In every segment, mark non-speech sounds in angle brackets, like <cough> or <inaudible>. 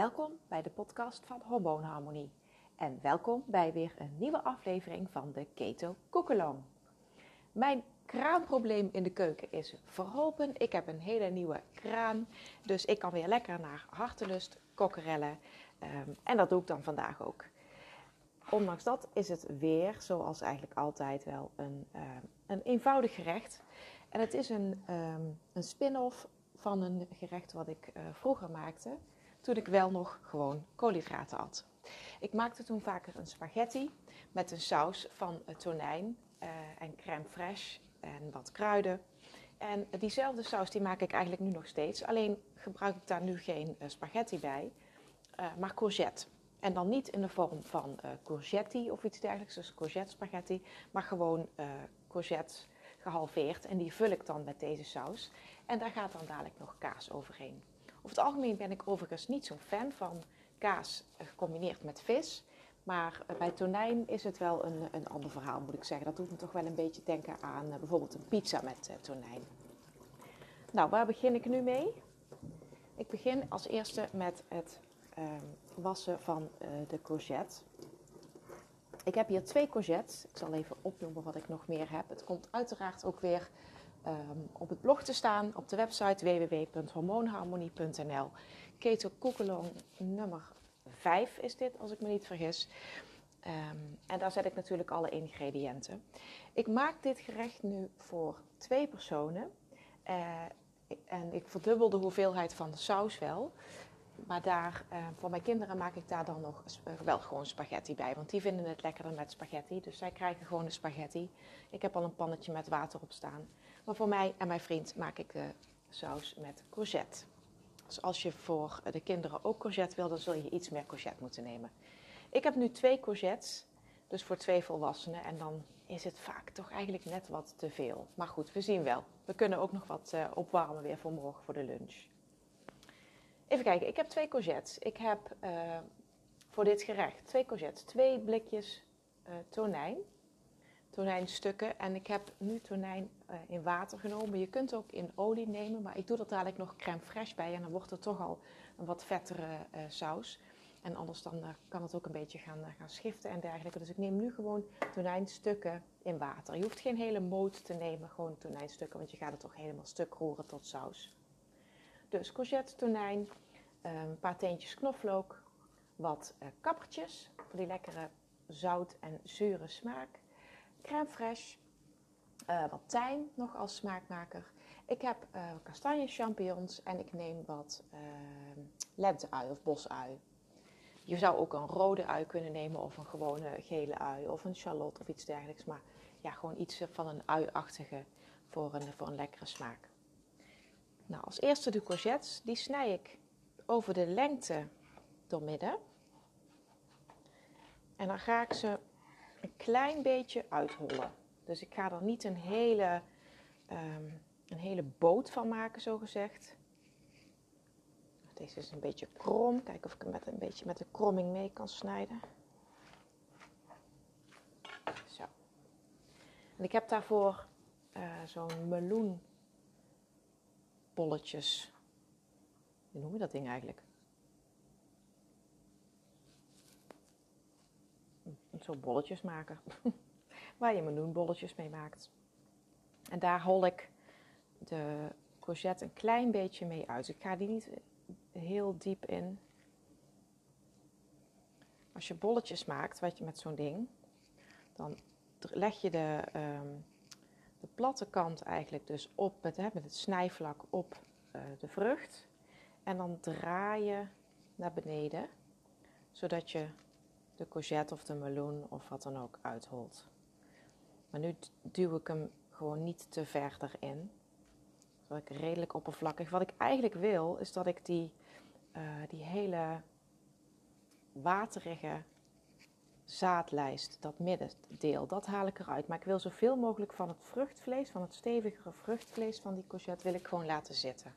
Welkom bij de podcast van Hormoonharmonie. En welkom bij weer een nieuwe aflevering van de Keto Koekelong. Mijn kraanprobleem in de keuken is verholpen. Ik heb een hele nieuwe kraan, dus ik kan weer lekker naar hartelust kokkerellen. Um, en dat doe ik dan vandaag ook. Ondanks dat is het weer, zoals eigenlijk altijd wel, een, uh, een eenvoudig gerecht. En het is een, um, een spin-off van een gerecht wat ik uh, vroeger maakte, toen ik wel nog gewoon koolhydraten had. Ik maakte toen vaker een spaghetti met een saus van uh, tonijn uh, en crème fraîche en wat kruiden. En diezelfde saus die maak ik eigenlijk nu nog steeds. Alleen gebruik ik daar nu geen spaghetti bij, maar courgette. En dan niet in de vorm van courgette of iets dergelijks, dus courgette spaghetti, maar gewoon courgette gehalveerd. En die vul ik dan met deze saus. En daar gaat dan dadelijk nog kaas overheen. Over het algemeen ben ik overigens niet zo'n fan van kaas gecombineerd met vis. Maar eh, bij tonijn is het wel een, een ander verhaal, moet ik zeggen. Dat doet me toch wel een beetje denken aan uh, bijvoorbeeld een pizza met uh, tonijn. Nou, waar begin ik nu mee? Ik begin als eerste met het ehm, wassen van de courgette. Ik heb hier twee courgettes. Ik zal even opnoemen wat ik nog meer heb. Het komt uiteraard ook weer um, op het blog te staan op de website www.hormoonharmonie.nl. Keto Koekelong nummer 5 is dit, als ik me niet vergis. Um, en daar zet ik natuurlijk alle ingrediënten. Ik maak dit gerecht nu voor twee personen. Uh, en ik verdubbel de hoeveelheid van de saus wel. Maar daar, uh, voor mijn kinderen maak ik daar dan nog uh, wel gewoon spaghetti bij. Want die vinden het lekkerder met spaghetti. Dus zij krijgen gewoon de spaghetti. Ik heb al een pannetje met water op staan. Maar voor mij en mijn vriend maak ik de saus met courgette. Dus als je voor de kinderen ook courgette wil, dan zul je iets meer courgette moeten nemen. Ik heb nu twee courgettes, dus voor twee volwassenen. En dan is het vaak toch eigenlijk net wat te veel. Maar goed, we zien wel. We kunnen ook nog wat uh, opwarmen weer voor morgen voor de lunch. Even kijken, ik heb twee courgettes. Ik heb uh, voor dit gerecht twee courgettes, twee blikjes uh, tonijn tonijnstukken. En ik heb nu tonijn uh, in water genomen. Je kunt ook in olie nemen, maar ik doe er dadelijk nog crème fraîche bij. En dan wordt het toch al een wat vettere uh, saus. En anders dan uh, kan het ook een beetje gaan, gaan schiften en dergelijke. Dus ik neem nu gewoon tonijnstukken in water. Je hoeft geen hele moot te nemen, gewoon tonijnstukken. Want je gaat het toch helemaal stuk roeren tot saus. Dus courgette, tonijn, een paar teentjes knoflook, wat kappertjes voor die lekkere zout en zure smaak crème fraîche, uh, wat tijm nog als smaakmaker. Ik heb uh, kastanje champignons en ik neem wat uh, lenteui of bosui. Je zou ook een rode ui kunnen nemen of een gewone gele ui of een shallot of iets dergelijks. Maar ja, gewoon iets van een ui-achtige voor een, voor een lekkere smaak. Nou, als eerste de courgettes. Die snij ik over de lengte doormidden. En dan ga ik ze een klein beetje uithollen. Dus ik ga er niet een hele, um, een hele boot van maken, zo gezegd. Deze is een beetje krom. Kijken of ik hem met een beetje met de kromming mee kan snijden. Zo. En ik heb daarvoor uh, zo'n meloenbolletjes. Hoe noem je dat ding eigenlijk? Bolletjes maken. <laughs> Waar je meloenbolletjes mee maakt. En daar hol ik de courgette een klein beetje mee uit. Ik ga die niet heel diep in. Als je bolletjes maakt wat je met zo'n ding, dan leg je de, um, de platte kant eigenlijk dus op met, hè, met het snijvlak op uh, de vrucht. En dan draai je naar beneden, zodat je de courgette of de meloen of wat dan ook uitholt. Maar nu duw ik hem gewoon niet te ver erin. Zodat ik redelijk oppervlakkig. Wat ik eigenlijk wil, is dat ik die, uh, die hele waterige zaadlijst, dat middendeel, dat haal ik eruit. Maar ik wil zoveel mogelijk van het vruchtvlees, van het stevigere vruchtvlees van die courgette, wil ik gewoon laten zitten.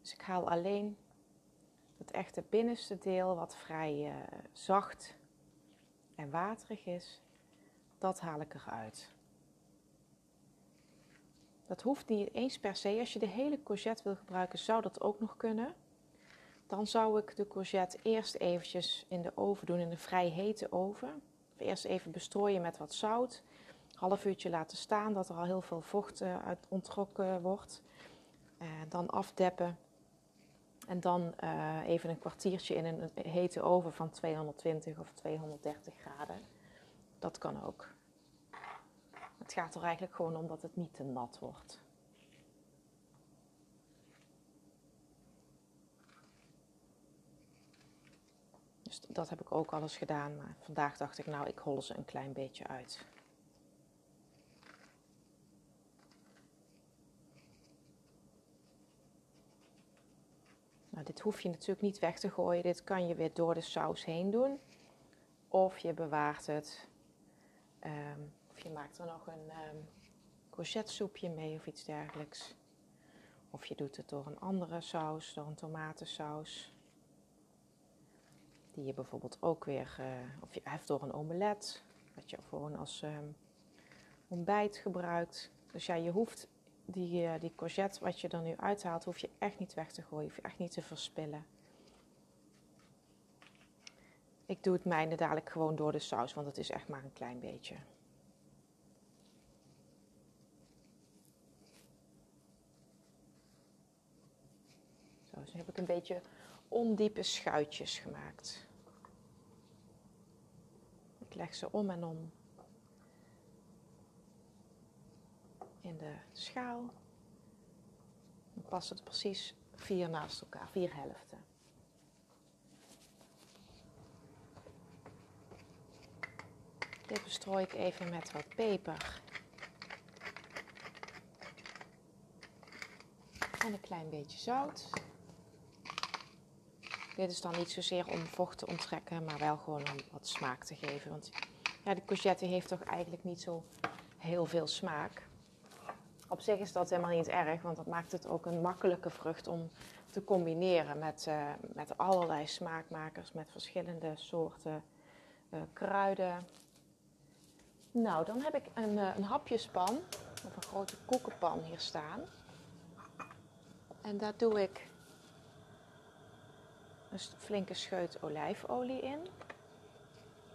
Dus ik haal alleen het echte binnenste deel, wat vrij uh, zacht en waterig is, dat haal ik eruit. Dat hoeft niet eens per se. Als je de hele courgette wil gebruiken, zou dat ook nog kunnen. Dan zou ik de courgette eerst eventjes in de oven doen, in een vrij hete oven. Eerst even bestrooien met wat zout. Half uurtje laten staan, dat er al heel veel vocht uh, uit onttrokken wordt. Uh, dan afdeppen. En dan uh, even een kwartiertje in een hete oven van 220 of 230 graden. Dat kan ook. Het gaat er eigenlijk gewoon om dat het niet te nat wordt. Dus dat heb ik ook al eens gedaan. Maar vandaag dacht ik, nou, ik hol ze een klein beetje uit. Nou, dit hoef je natuurlijk niet weg te gooien. Dit kan je weer door de saus heen doen. Of je bewaart het. Um, of je maakt er nog een um, courgettesoepje mee of iets dergelijks. Of je doet het door een andere saus, door een tomatensaus. Die je bijvoorbeeld ook weer, uh, of je hebt door een omelet, wat je gewoon als um, ontbijt gebruikt. Dus ja, je hoeft die, uh, die courgette wat je er nu uithaalt, hoef je echt niet weg te gooien, hoef je echt niet te verspillen. Ik doe het mijne dadelijk gewoon door de saus, want het is echt maar een klein beetje. Zo, dus nu heb ik een beetje ondiepe schuitjes gemaakt. Ik leg ze om en om in de schaal. Dan past het precies vier naast elkaar, vier helften. Dit bestrooi ik even met wat peper. En een klein beetje zout. Dit is dan niet zozeer om vocht te onttrekken, maar wel gewoon om wat smaak te geven. Want ja, de courgette heeft toch eigenlijk niet zo heel veel smaak. Op zich is dat helemaal niet erg, want dat maakt het ook een makkelijke vrucht om te combineren met, uh, met allerlei smaakmakers, met verschillende soorten uh, kruiden. Nou, dan heb ik een, uh, een hapjespan of een grote koekenpan hier staan. En daar doe ik een flinke scheut olijfolie in.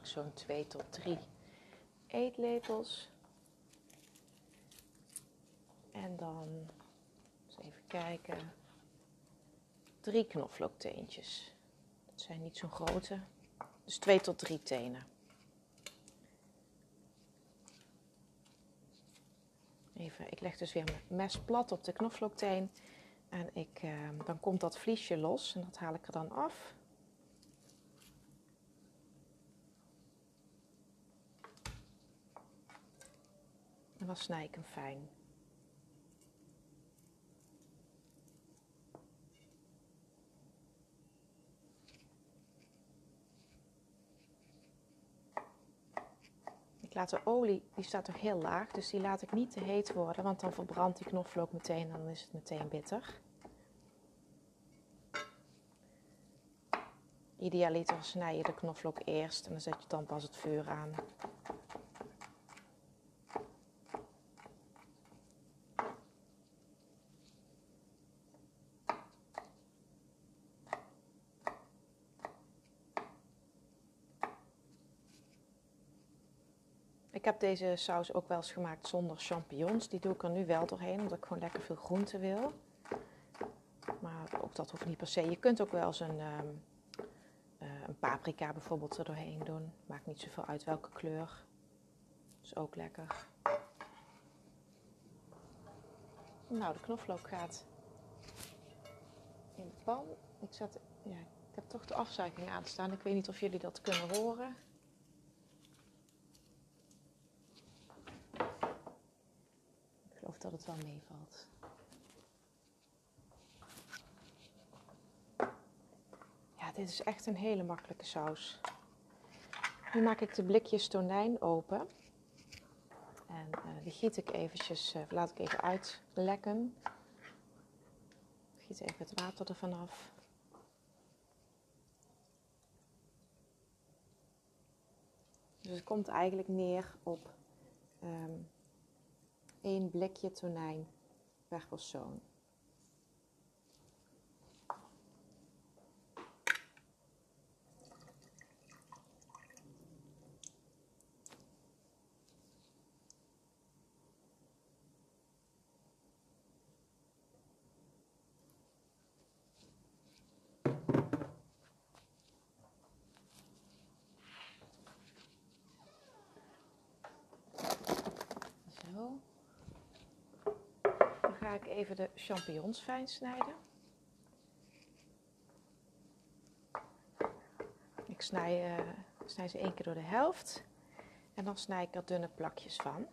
Zo'n 2 tot 3 eetlepels. En dan, eens even kijken, drie knoflookteentjes. Dat zijn niet zo'n grote, dus 2 tot 3 tenen. Even, ik leg dus weer mijn mes plat op de knoflookteen. En ik, eh, dan komt dat vliesje los en dat haal ik er dan af. En dan snij ik hem fijn. Ik laat de olie, die staat toch heel laag, dus die laat ik niet te heet worden, want dan verbrandt die knoflook meteen en dan is het meteen bitter. Idealiter snij je de knoflook eerst en dan zet je dan pas het vuur aan. Deze saus ook wel eens gemaakt zonder champignons. Die doe ik er nu wel doorheen, omdat ik gewoon lekker veel groente wil. Maar ook dat hoeft niet per se. Je kunt ook wel eens een, um, uh, een paprika bijvoorbeeld er doorheen doen. Maakt niet zoveel uit welke kleur. Is ook lekker. Nou, de knoflook gaat in de pan. Ik, zet, ja, ik heb toch de afzuiging aanstaan. Ik weet niet of jullie dat kunnen horen. Dat het wel meevalt. Ja, dit is echt een hele makkelijke saus. Nu maak ik de blikjes tonijn open. En uh, die giet ik eventjes, uh, laat ik even uitlekken. Giet even het water ervan af. Dus het komt eigenlijk neer op um, één blikje tonijn per persoon. ga ik even de champignons fijn snijden. Ik snij, uh, snij ze één keer door de helft. En dan snij ik er dunne plakjes van.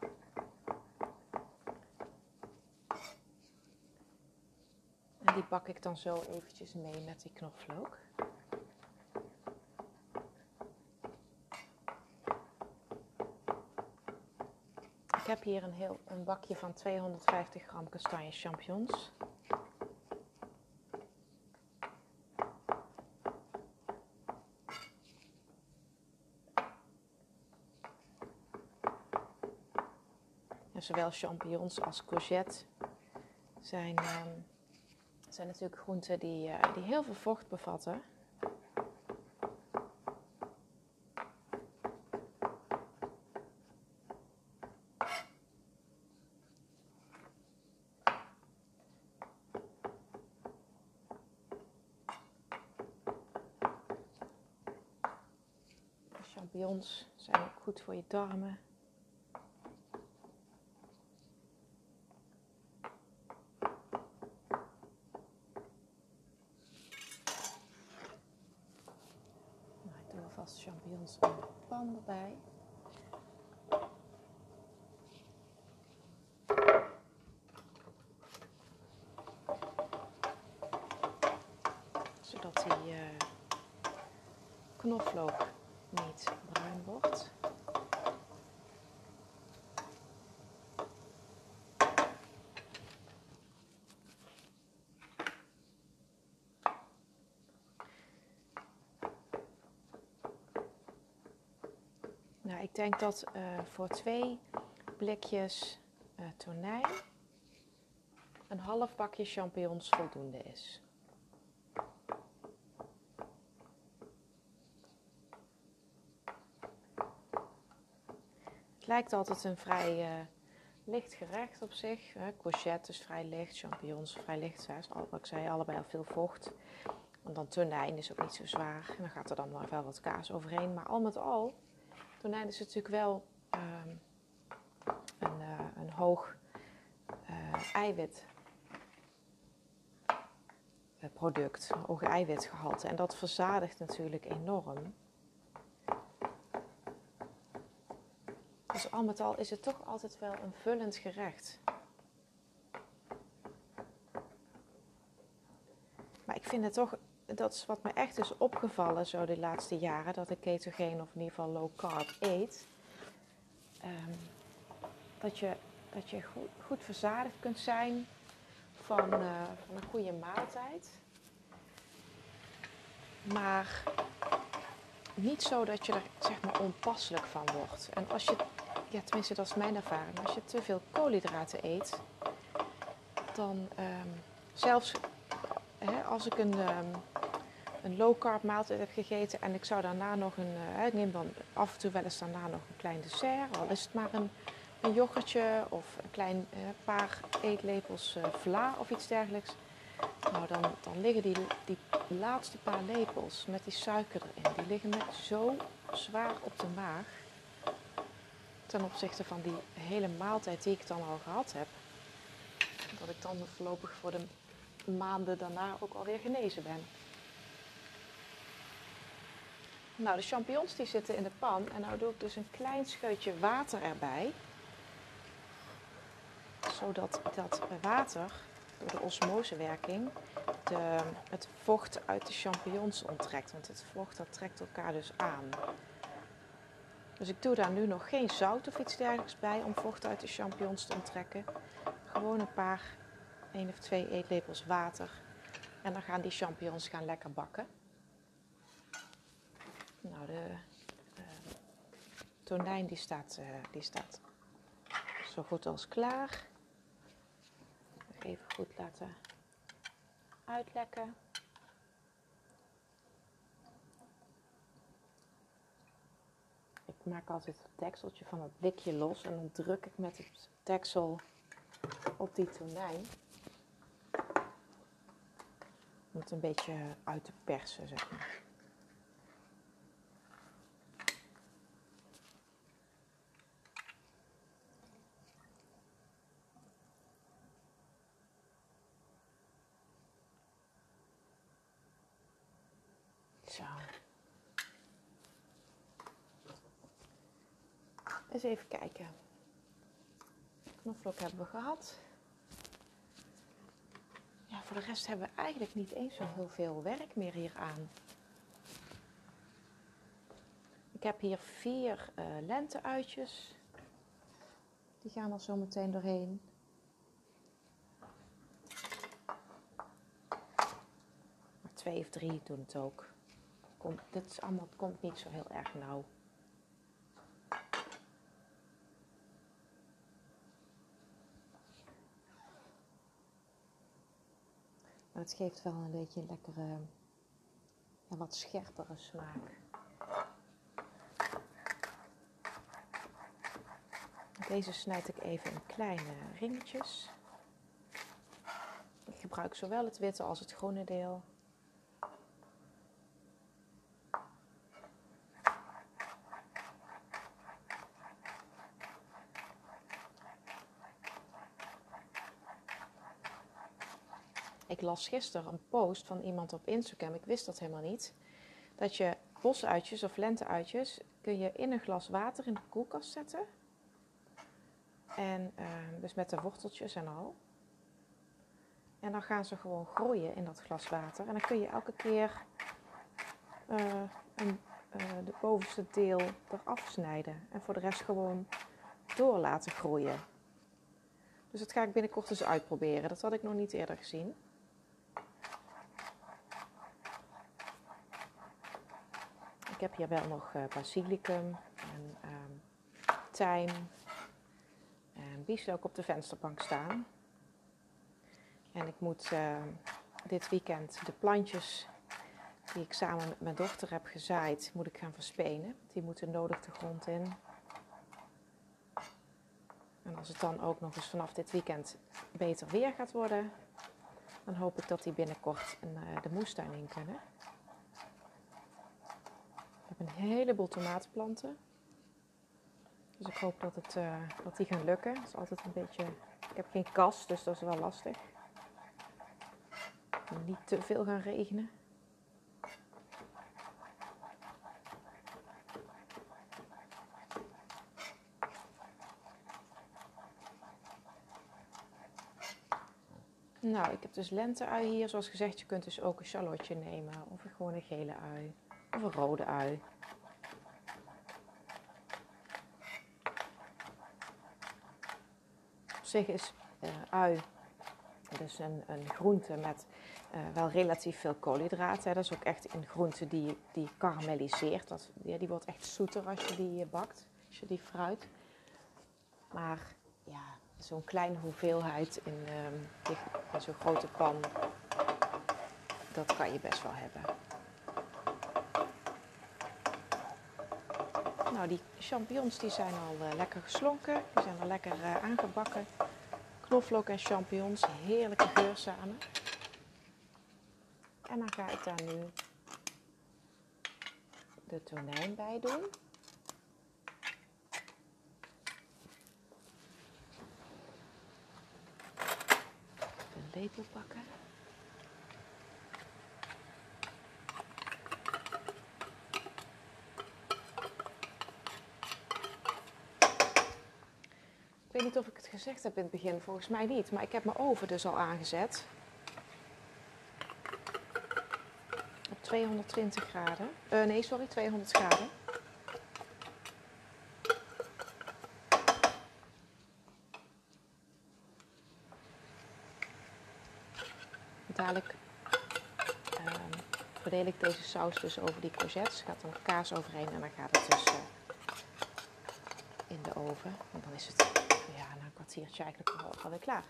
En die bak ik dan zo eventjes mee met die knoflook. Heb hier een, heel, een bakje van 250 gram kastanje champignons. zowel champignons als courgette zijn, uh, zijn natuurlijk groenten die, uh, die heel veel vocht bevatten. Champignons zijn ook goed voor je darmen. champignons in de pan erbij. Zodat die uh, knoflook niet Nou, ik denk dat uh, voor twee blikjes uh, tonijn een half bakje champignons voldoende is. Lijkt altijd een vrij uh, licht gerecht op zich. Courgette is vrij licht, champignons vrij licht. Zoals ik zei, allebei al veel vocht. Want dan tonijn is ook niet zo zwaar. En dan gaat er dan wel wat kaas overheen. Maar al met al Tonijn is natuurlijk wel um, een, uh, een, hoog uh, eiwit uh, product, hoog eiwitgehalte. En dat verzadigt natuurlijk enorm. Al met al is het toch altijd wel een vullend gerecht. Maar ik vind het toch dat is wat me echt is opgevallen zo de laatste jaren, dat ik ketogeen of in ieder geval low carb eet. Um, dat je, dat je goed, verzadigd kunt zijn van, uh, van een goede maaltijd. Maar niet zo dat je er zeg maar onpasselijk van wordt. En als je, ja tenminste dat is mijn ervaring, als je te veel koolhydraten eet, dan um, zelfs hè, als ik een, um, een low carb maaltijd heb gegeten en ik zou daarna nog een, uh, ik neem dan af en toe wel eens daarna nog een klein dessert, al is het maar een, een yoghurtje of een klein paar eetlepels uh, vla of iets dergelijks. Nou, dan, dan liggen die, die laatste paar lepels met die suiker erin, die liggen me zo zwaar op de maag. Ten opzichte van die hele maaltijd die ik dan al gehad heb. Dat ik dan voorlopig voor de maanden daarna ook alweer genezen ben. Nou, de champignons die zitten in de pan en nou doe ik dus een klein scheutje water erbij. Zodat dat water door de osmosewerking het vocht uit de champignons onttrekt. Want het vocht dat trekt elkaar dus aan. Dus ik doe daar nu nog geen zout of iets dergelijks bij om vocht uit de champignons te onttrekken. Gewoon een paar, één of twee eetlepels water. En dan gaan die champignons gaan lekker bakken. Nou, de uh, tonijn die staat, uh, die staat zo goed als klaar. Even goed laten uitlekken. Maak altijd het dekseltje van het blikje los en dan druk ik met het deksel op die tonijn. Om het een beetje uit te persen, zeg maar. Zo. Eens even kijken. Knoflook hebben we gehad. Ja, voor de rest hebben we eigenlijk niet eens zo heel veel werk meer hier aan. Ik heb hier vier uh, lenteuitjes. Die gaan er zo meteen doorheen. Maar twee of drie doen het ook. Komt, dit is allemaal, komt niet zo heel erg nauw. Maar het geeft wel een beetje een lekkere, wat scherpere smaak. Deze snijd ik even in kleine ringetjes. Ik gebruik zowel het witte als het groene deel. Ik las gisteren een post van iemand op Instagram, ik wist dat helemaal niet, dat je bosuitjes of lenteuitjes kun je in een glas water in de koelkast zetten en ehm, dus met de worteltjes en al. En dan gaan ze gewoon groeien in dat glas water. En dan kun je elke keer uh, een, uh, de bovenste deel eraf snijden. En voor de rest gewoon door laten groeien. Dus dat ga ik binnenkort eens uitproberen. Dat had ik nog niet eerder gezien. Ik heb hier wel nog uh, basilicum en um, tijm en bieslook op de vensterbank staan. En ik moet uh, dit weekend de plantjes die ik samen met mijn dochter heb gezaaid, moet ik gaan verspenen. Die moeten nodig de grond in. En als het dan ook nog eens vanaf dit weekend beter weer gaat worden, dan hoop ik dat die binnenkort in, uh, de moestuin in kunnen. Een heleboel tomatenplanten. Dus ik hoop dat, het, uh, dat die gaan lukken. Het is altijd een beetje... Ik heb geen kast, dus dat is wel lastig. Niet te veel gaan regenen. Nou, ik heb dus lenteui hier. Zoals gezegd, je kunt dus ook een shallotje nemen. Of gewoon een gele ui. Of een rode ui. zich is uh, ui dus een, een groente met uh, wel relatief veel koolhydraten. Dat is ook echt een groente die, die karamelliseert. Dat, ja, die wordt echt zoeter als je die bakt, als je die fruit. Maar ja, zo'n kleine hoeveelheid in, um, in zo'n grote pan, dat kan je best wel hebben. Nou, die champignons die zijn al uh, lekker geslonken. Die zijn al lekker uh, aangebakken. Knoflook en champignons, heerlijke geur samen. En dan ga ik daar nu de tonijn bij doen. Een lepel pakken. Niet of ik het gezegd heb in het begin, volgens mij niet. Maar ik heb mijn oven dus al aangezet. Op 220 graden. Uh, nee, sorry, 200 graden. Dadelijk uh, verdeel ik deze saus dus over die courgettes. Gaat nog kaas overheen en dan gaat het dus uh, in de oven. En dan is het ja, na een kwartiertje eigenlijk al alweer klaar.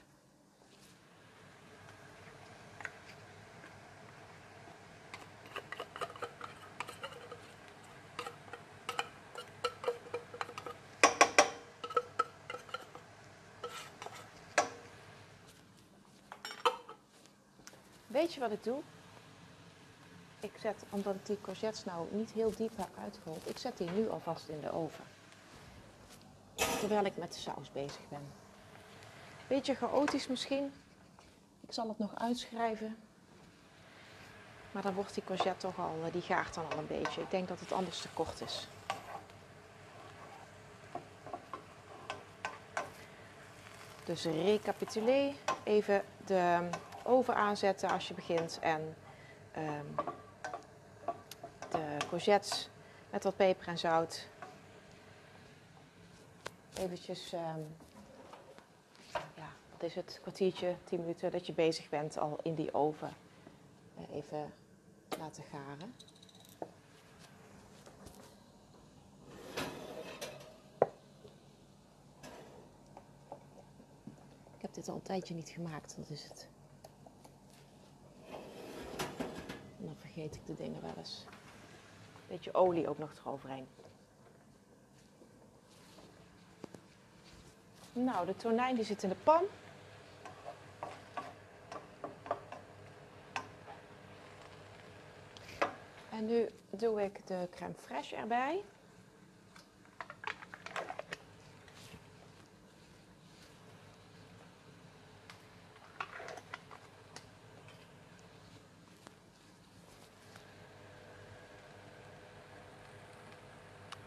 Weet je wat ik doe? Ik zet, omdat ik die courgettes nou niet heel diep heb ik zet die nu alvast in de oven terwijl ik met de saus bezig ben. Beetje chaotisch misschien. Ik zal het nog uitschrijven. Maar dan wordt die courgette toch al, die gaart dan al een beetje. Ik denk dat het anders te kort is. Dus recapituleer. Even de oven aanzetten als je begint. En um, de courgettes met wat peper en zout. Eventjes, um, ja, wat is het, kwartiertje, tien minuten dat je bezig bent al in die oven. Uh, even laten garen. Ik heb dit al een tijdje niet gemaakt, dat is het. Dan vergeet ik de dingen wel eens. Beetje olie ook nog eroverheen. Nou, de tonijn die zit in de pan. En nu doe ik de crème fraîche erbij.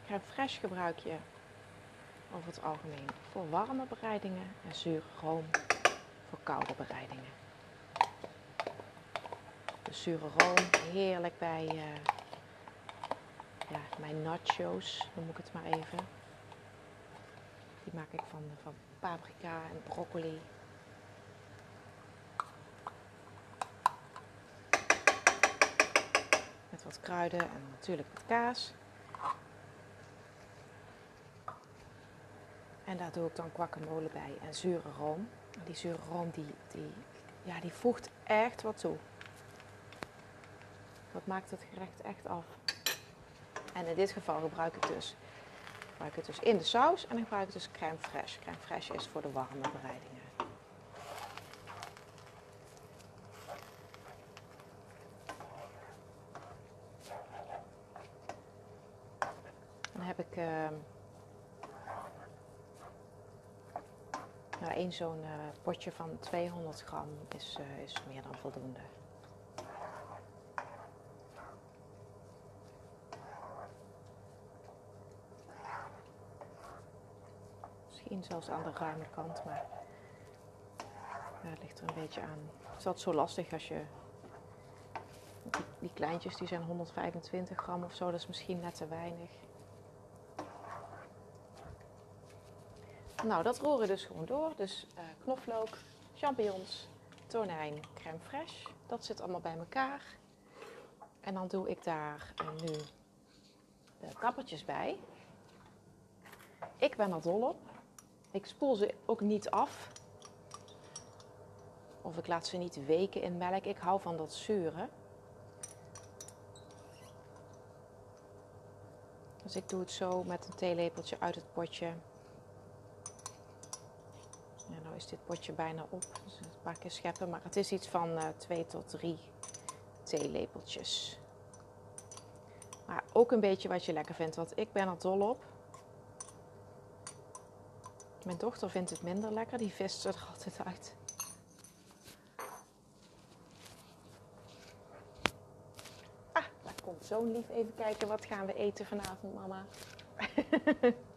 Crème fraîche gebruik je over het algemeen voor warme bereidingen en zure room voor koude bereidingen. De zure room heerlijk bij uh, ja, mijn nachos, noem ik het maar even. Die maak ik van, van paprika en broccoli. Met wat kruiden en natuurlijk kaas. En daar doe ik dan guacamole bij en zure room. Die zure room die, die, ja, die voegt echt wat toe. Dat maakt het gerecht echt af. En in dit geval gebruik ik dus, gebruik het dus in de saus en dan gebruik ik dus crème fraîche. Crème fraîche is voor de warme bereidingen. Dan heb ik... Uh, Één zo'n uh, potje van 200 gram is, uh, is meer dan voldoende. Misschien zelfs aan de ruime kant, maar het ligt er een beetje aan. Is altijd zo lastig als je. Die, die kleintjes die zijn 125 gram of zo, dat is misschien net te weinig. Nou, dat roeren dus gewoon door. Dus uh, knoflook, champignons, tonijn, crème fraîche. Dat zit allemaal bij elkaar. En dan doe ik daar uh, nu de kappertjes bij. Ik ben er dol op. Ik spoel ze ook niet af. Of ik laat ze niet weken in melk. Ik hou van dat zuren. Dus ik doe het zo met een theelepeltje uit het potje. Nou is dit potje bijna op, dus een paar keer scheppen. Maar het is iets van uh, 2 tot 3 theelepeltjes. Maar ook een beetje wat je lekker vindt, want ik ben er dol op. Mijn dochter vindt het minder lekker, die vist er altijd uit. Ah, daar komt zo'n lief even kijken. Wat gaan we eten vanavond, mama? <laughs>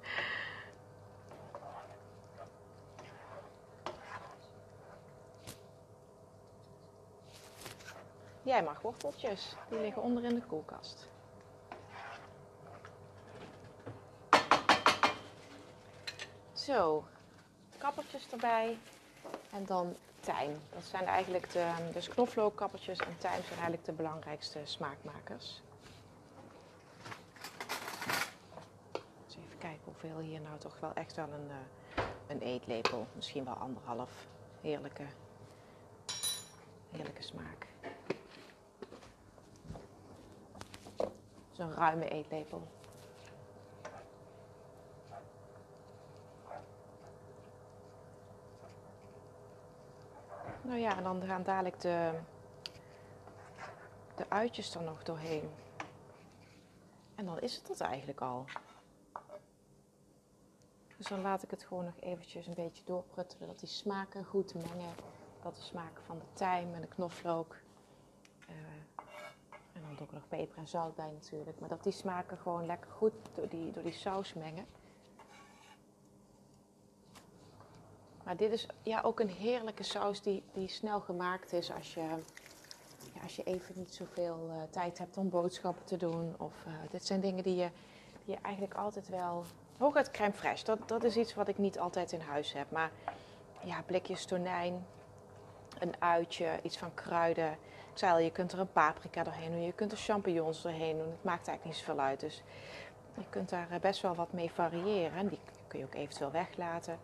Jij mag worteltjes. Die liggen onder in de koelkast. Zo, kappertjes erbij. En dan tijm. Dat zijn eigenlijk de, dus knoflookkappertjes en tijm zijn eigenlijk de belangrijkste smaakmakers. Dus even kijken hoeveel hier nou toch wel echt wel een, uh, een eetlepel. Misschien wel anderhalf. Heerlijke, heerlijke smaak. Zo'n ruime eetlepel. Nou ja, en dan gaan dadelijk de, de uitjes er nog doorheen. En dan is het dat eigenlijk al. Dus dan laat ik het gewoon nog eventjes een beetje doorpruttelen. Dat die smaken goed mengen. Dat de smaken van de tijm en de knoflook komt ook nog peper en zout bij natuurlijk. Maar dat die smaken gewoon lekker goed door die, door die saus mengen. Maar dit is ja, ook een heerlijke saus die, die snel gemaakt is als je, ja, als je even niet zoveel uh, tijd hebt om boodschappen te doen. Of uh, dit zijn dingen die je, die je eigenlijk altijd wel. Hooguit crème fraîche, dat, dat is iets wat ik niet altijd in huis heb. Maar ja, blikjes tonijn, een uitje, iets van kruiden. Ik zei al, je kunt er een paprika doorheen doen, je kunt er champignons doorheen doen. Het maakt eigenlijk niet zoveel uit. Dus je kunt daar eh, best wel wat mee variëren. En die kun je ook eventueel weglaten.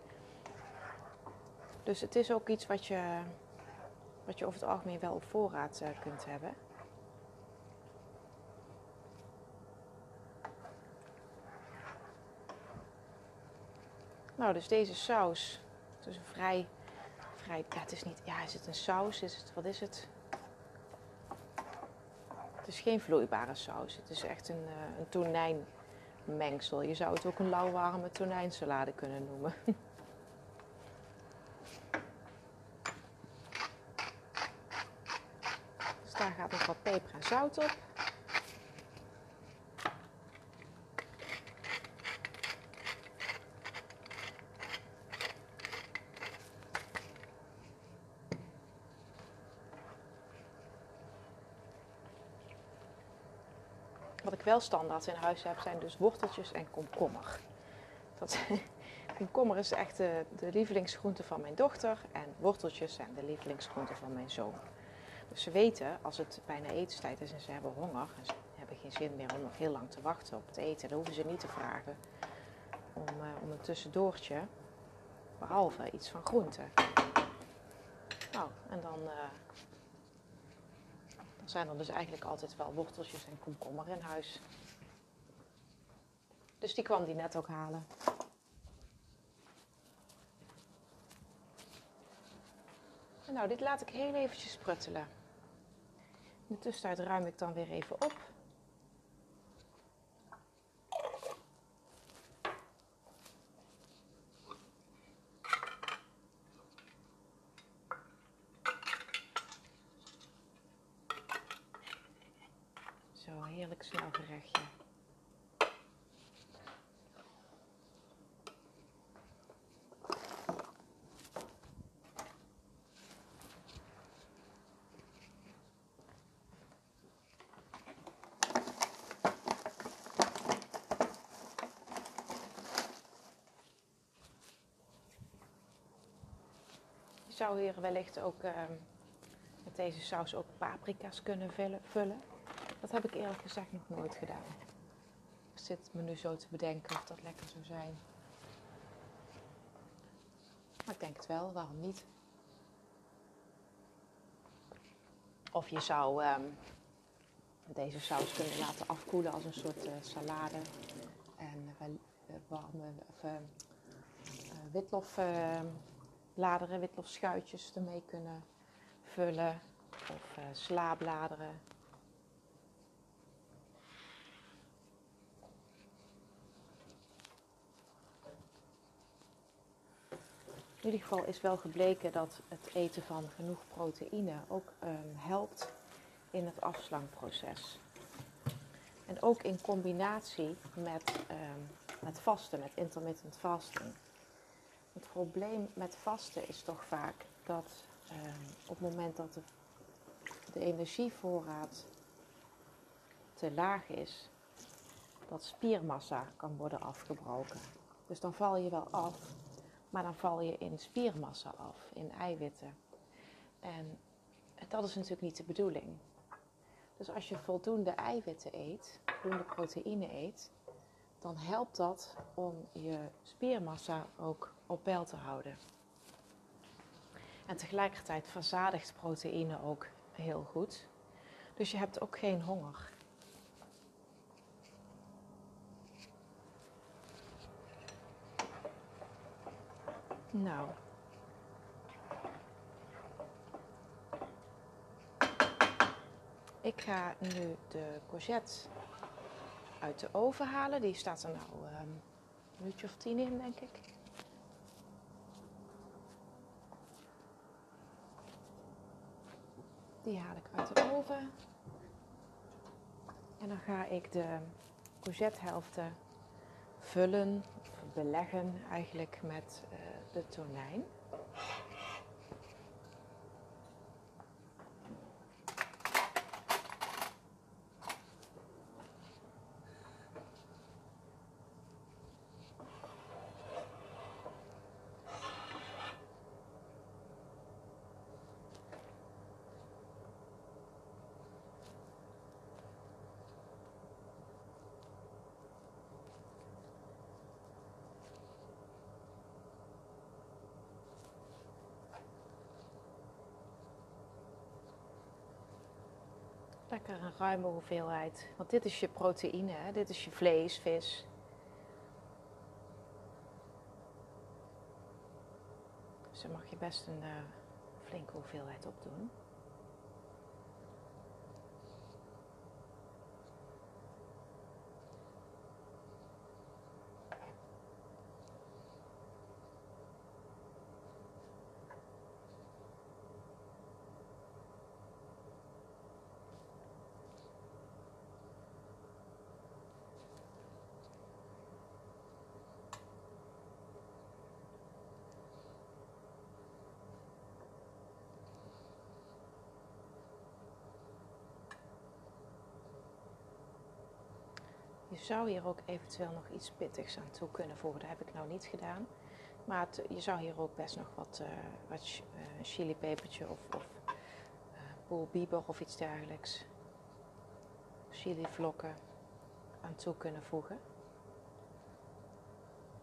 Dus het is ook iets wat je, wat je over het algemeen wel op voorraad uh, kunt hebben. Nou, dus deze saus. Het is een vrij, vrij ja, het is niet, ja, is het een saus? Is het, wat is het? Het is geen vloeibare saus. Het is echt een, een tonijnmengsel. Je zou het ook een lauwwarme tonijnsalade kunnen noemen. <laughs> dus daar gaat nog wat peper en zout op. Wat ik wel standaard in huis heb, zijn dus worteltjes en komkommer. Dat, <laughs> komkommer is echt de, de lievelingsgroente van mijn dochter en worteltjes zijn de lievelingsgroente van mijn zoon. Dus ze weten als het bijna etenstijd is en ze hebben honger en ze hebben geen zin meer om nog heel lang te wachten op het eten, dan hoeven ze niet te vragen om, uh, om een tussendoortje, behalve iets van groente. Nou, en dan, uh, dan zijn er dus eigenlijk altijd wel worteltjes en komkommer in huis. Dus die kwam die net ook halen. En nou, dit laat ik heel eventjes pruttelen. In de tussentijd ruim ik dan weer even op. Zo, heerlijk snel gerechtje. Je zou hier wellicht ook uh, met deze saus ook paprika's kunnen vullen. Dat heb ik eerlijk gezegd nog nooit gedaan. Ik zit me nu zo te bedenken of dat lekker zou zijn. Maar ik denk het wel, waarom niet? Of je zou um, deze saus kunnen laten afkoelen als een soort uh, salade. En uh, warme of, uh, witlof bladeren, witlofschuitjes ermee kunnen vullen. Of uh, slaabladeren. In ieder geval is wel gebleken dat het eten van genoeg proteïne ook um, helpt in het afslankproces. En ook in combinatie met, um, met vasten, met intermittent fasting. Het probleem met vasten is toch vaak dat uh, op het moment dat de, de, energievoorraad te laag is, dat spiermassa kan worden afgebroken. Dus dan val je wel af, maar dan val je in spiermassa af, in eiwitten. En dat is natuurlijk niet de bedoeling. Dus als je voldoende eiwitten eet, voldoende proteïne eet, dan helpt dat om je spiermassa ook op peil te houden. En tegelijkertijd verzadigt proteïne ook heel goed. Dus je hebt ook geen honger. Nou. Ik ga nu de courgette uit de oven halen. Die staat er nou um, een minuutje of tien in, denk ik. Die haal ik uit de oven. En dan ga ik de courgettehelften vullen, of beleggen eigenlijk met uh, de tonijn. Lekker een ruime hoeveelheid. Want dit is je proteïne, hè? dit is je vlees, vis. Dus daar mag je best een uh, flinke hoeveelheid op doen. Je zou hier ook eventueel nog iets pittigs aan toe kunnen voegen. Dat heb ik nou niet gedaan. Maar je zou hier ook best nog wat, uh, wat uh, chilipepertje of, of uh, biber of iets dergelijks. Chilivlokken aan toe kunnen voegen.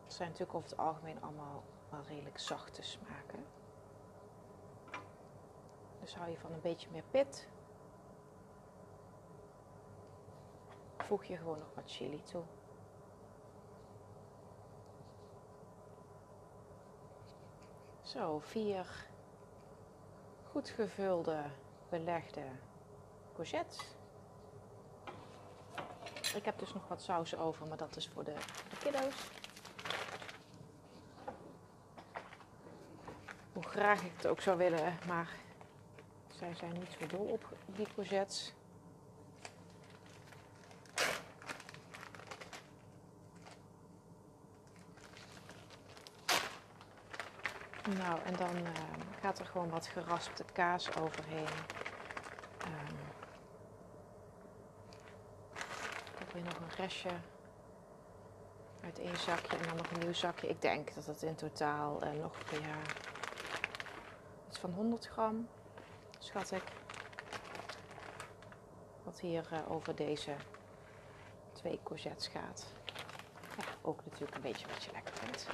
Het zijn natuurlijk over het algemeen allemaal wel redelijk zachte smaken. Dus hou je van een beetje meer pit, voeg je gewoon nog wat chili toe. Zo, vier goed gevulde, belegde courgettes. Ik heb dus nog wat saus over, maar dat is voor de, de kiddo's. Hoe graag ik het ook zou willen, maar zij zijn niet zo dol op die courgettes. Nou, en dan uh, gaat er gewoon wat geraspte kaas overheen. Um, ik heb weer nog een restje uit één zakje en dan nog een nieuw zakje. Ik denk dat het in totaal uh, nog ja, iets van 100 gram, schat ik. Wat hier uh, over deze twee courgettes gaat. Ja, ook natuurlijk een beetje wat je lekker vindt.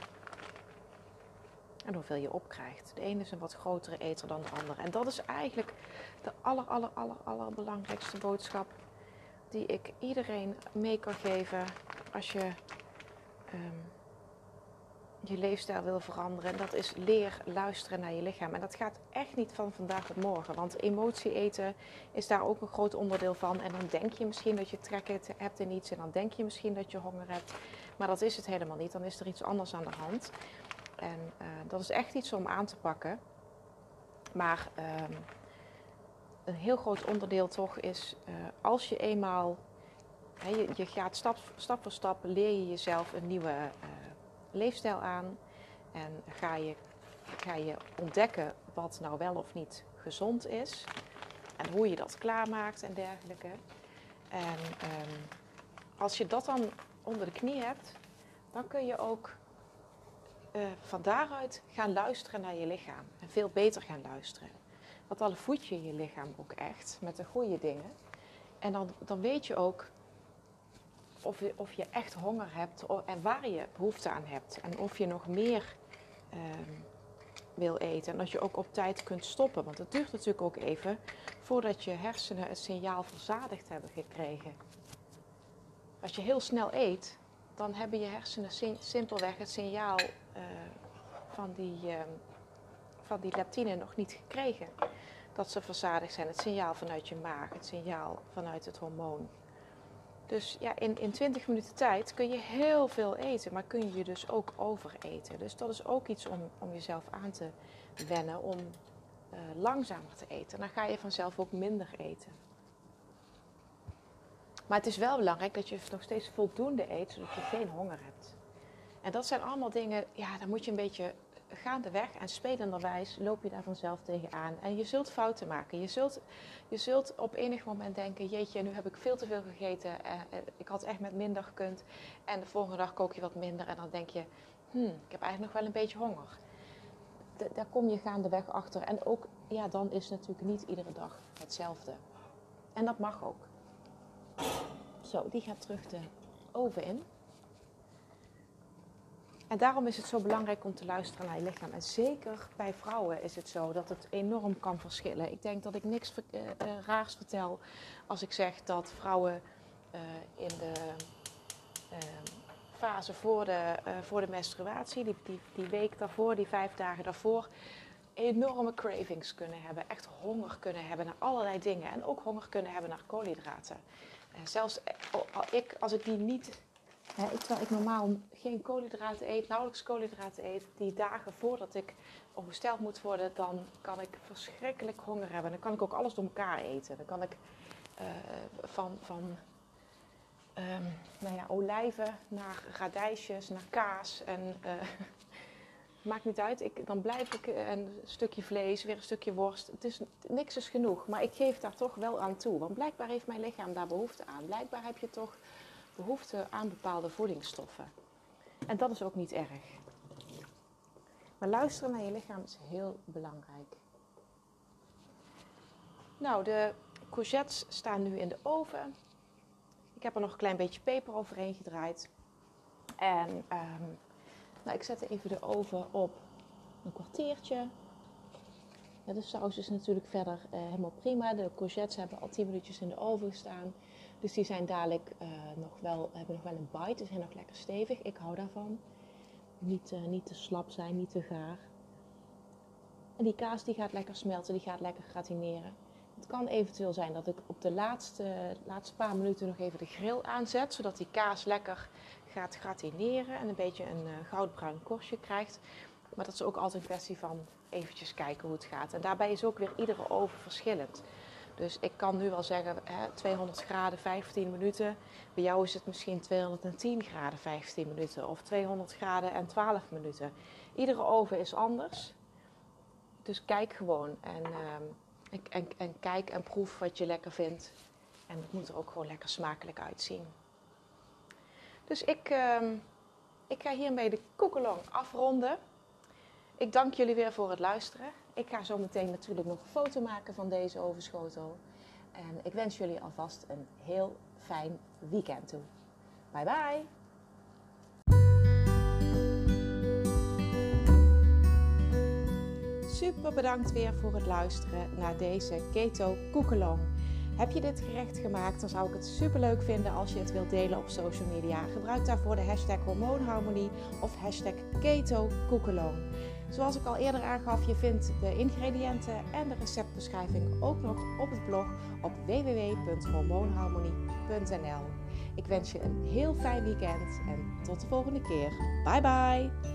En hoeveel je opkrijgt. De ene is een wat grotere eter dan de andere. En dat is eigenlijk de aller, aller, aller, allerbelangrijkste boodschap die ik iedereen mee kan geven als je um, je leefstijl wil veranderen. En dat is leer luisteren naar je lichaam. En dat gaat echt niet van vandaag op morgen. Want emotie eten is daar ook een groot onderdeel van. En dan denk je misschien dat je trek hebt in iets. En dan denk je misschien dat je honger hebt. Maar dat is het helemaal niet. Dan is er iets anders aan de hand. En uh, dat is echt iets om aan te pakken. Maar um, een heel groot onderdeel toch is uh, als je eenmaal, je, je, gaat stap, stap voor stap, leer je jezelf een nieuwe uh, leefstijl aan. En ga je, ga je ontdekken wat nou wel of niet gezond is. En hoe je dat klaarmaakt en dergelijke. En um, als je dat dan onder de knie hebt, dan kun je ook uh, van daaruit gaan luisteren naar je lichaam. En veel beter gaan luisteren. Want dan voed je je lichaam ook echt met de goede dingen. En dan, dan weet je ook of je, of je echt honger hebt en waar je behoefte aan hebt. En of je nog meer uh, wil eten. En dat je ook op tijd kunt stoppen. Want het duurt natuurlijk ook even voordat je hersenen het signaal verzadigd hebben gekregen. Als je heel snel eet, dan hebben je hersenen simpelweg het signaal uh, van, die, uh, van die leptine nog niet gekregen. Dat ze verzadigd zijn. Het signaal vanuit je maag, het signaal vanuit het hormoon. Dus ja, in, in 20 minuten tijd kun je heel veel eten, maar kun je je dus ook overeten. Dus dat is ook iets om, om jezelf aan te wennen, om uh, langzamer te eten. Dan ga je vanzelf ook minder eten. Maar het is wel belangrijk dat je nog steeds voldoende eet, zodat je geen honger hebt. En dat zijn allemaal dingen, ja, daar moet je een beetje gaandeweg en spelenderwijs loop je daar vanzelf tegenaan. En je zult fouten maken. Je zult, je zult op enig moment denken, jeetje, nu heb ik veel te veel gegeten. Eh, eh, ik had echt met minder gekund. En de volgende dag kook je wat minder en dan denk je, hmm, ik heb eigenlijk nog wel een beetje honger. daar kom je gaandeweg achter. En ook, ja, dan is natuurlijk niet iedere dag hetzelfde. En dat mag ook. Zo, die gaat terug de oven in. En daarom is het zo belangrijk om te luisteren naar je lichaam. En zeker bij vrouwen is het zo dat het enorm kan verschillen. Ik denk dat ik niks uh, raars vertel als ik zeg dat vrouwen uh, in de fase voor de, voor de menstruatie, die, die, die week daarvoor, die vijf dagen daarvoor, enorme cravings kunnen hebben. Echt honger kunnen hebben naar allerlei dingen. En ook honger kunnen hebben naar koolhydraten. Zelfs ik, als ik die niet terwijl ik normaal geen koolhydraten eet, nauwelijks koolhydraten eet, die dagen voordat ik ongesteld moet worden, dan kan ik verschrikkelijk honger hebben. Dan kan ik ook alles door elkaar eten. Dan kan ik uh, van, van um, nou ja, olijven naar radijsjes, naar kaas en uh, maakt niet uit. Ik, dan blijf ik een stukje vlees, weer een stukje worst. Het is, niks is genoeg, maar ik geef daar toch wel aan toe. Want blijkbaar heeft mijn lichaam daar behoefte aan. Blijkbaar heb je toch behoefte aan bepaalde voedingsstoffen. En dat is ook niet erg. Maar luisteren naar je lichaam is heel belangrijk. Nou, de courgettes staan nu in de oven. Ik heb er nog een klein beetje peper overheen gedraaid. En um, nou, ik zet even de oven op een kwartiertje. De saus is natuurlijk verder uh, helemaal prima. De courgettes hebben al 10 minuutjes in de oven gestaan. Dus die zijn dadelijk uh, nog wel, hebben nog wel een bite. Ze zijn nog lekker stevig. Ik hou daarvan. Niet, uh, niet te slap zijn, niet te gaar. En die kaas die gaat lekker smelten, die gaat lekker gratineren. Het kan eventueel zijn dat ik op de laatste, laatste paar minuten nog even de grill aanzet. Zodat die kaas lekker gaat gratineren en een beetje een uh, goudbruin korstje krijgt. Maar dat is ook altijd een kwestie van eventjes kijken hoe het gaat. En daarbij is ook weer iedere oven verschillend. Dus ik kan nu wel zeggen hè, 200 graden 15 minuten. Bij jou is het misschien 210 graden 15 minuten of 200 graden en 12 minuten. Iedere oven is anders. Dus kijk gewoon en, uh, en, en, kijk en proef wat je lekker vindt. En het moet er ook gewoon lekker smakelijk uitzien. Dus ik, uh, ik ga hiermee de koekelong afronden. Ik dank jullie weer voor het luisteren. Ik ga zo meteen natuurlijk nog een foto maken van deze ovenschotel. En ik wens jullie alvast een heel fijn weekend toe. Bye bye! Super bedankt weer voor het luisteren naar deze Keto Koekelong. Heb je dit gerecht gemaakt, dan zou ik het super leuk vinden als je het wilt delen op social media. Gebruik daarvoor de hashtag hormoonharmonie of hashtag keto. Zoals ik al eerder aangaf, je vindt de ingrediënten en de receptbeschrijving ook nog op het blog op www.hormoonharmonie.nl. Ik wens je een heel fijn weekend en tot de volgende keer. Bye bye!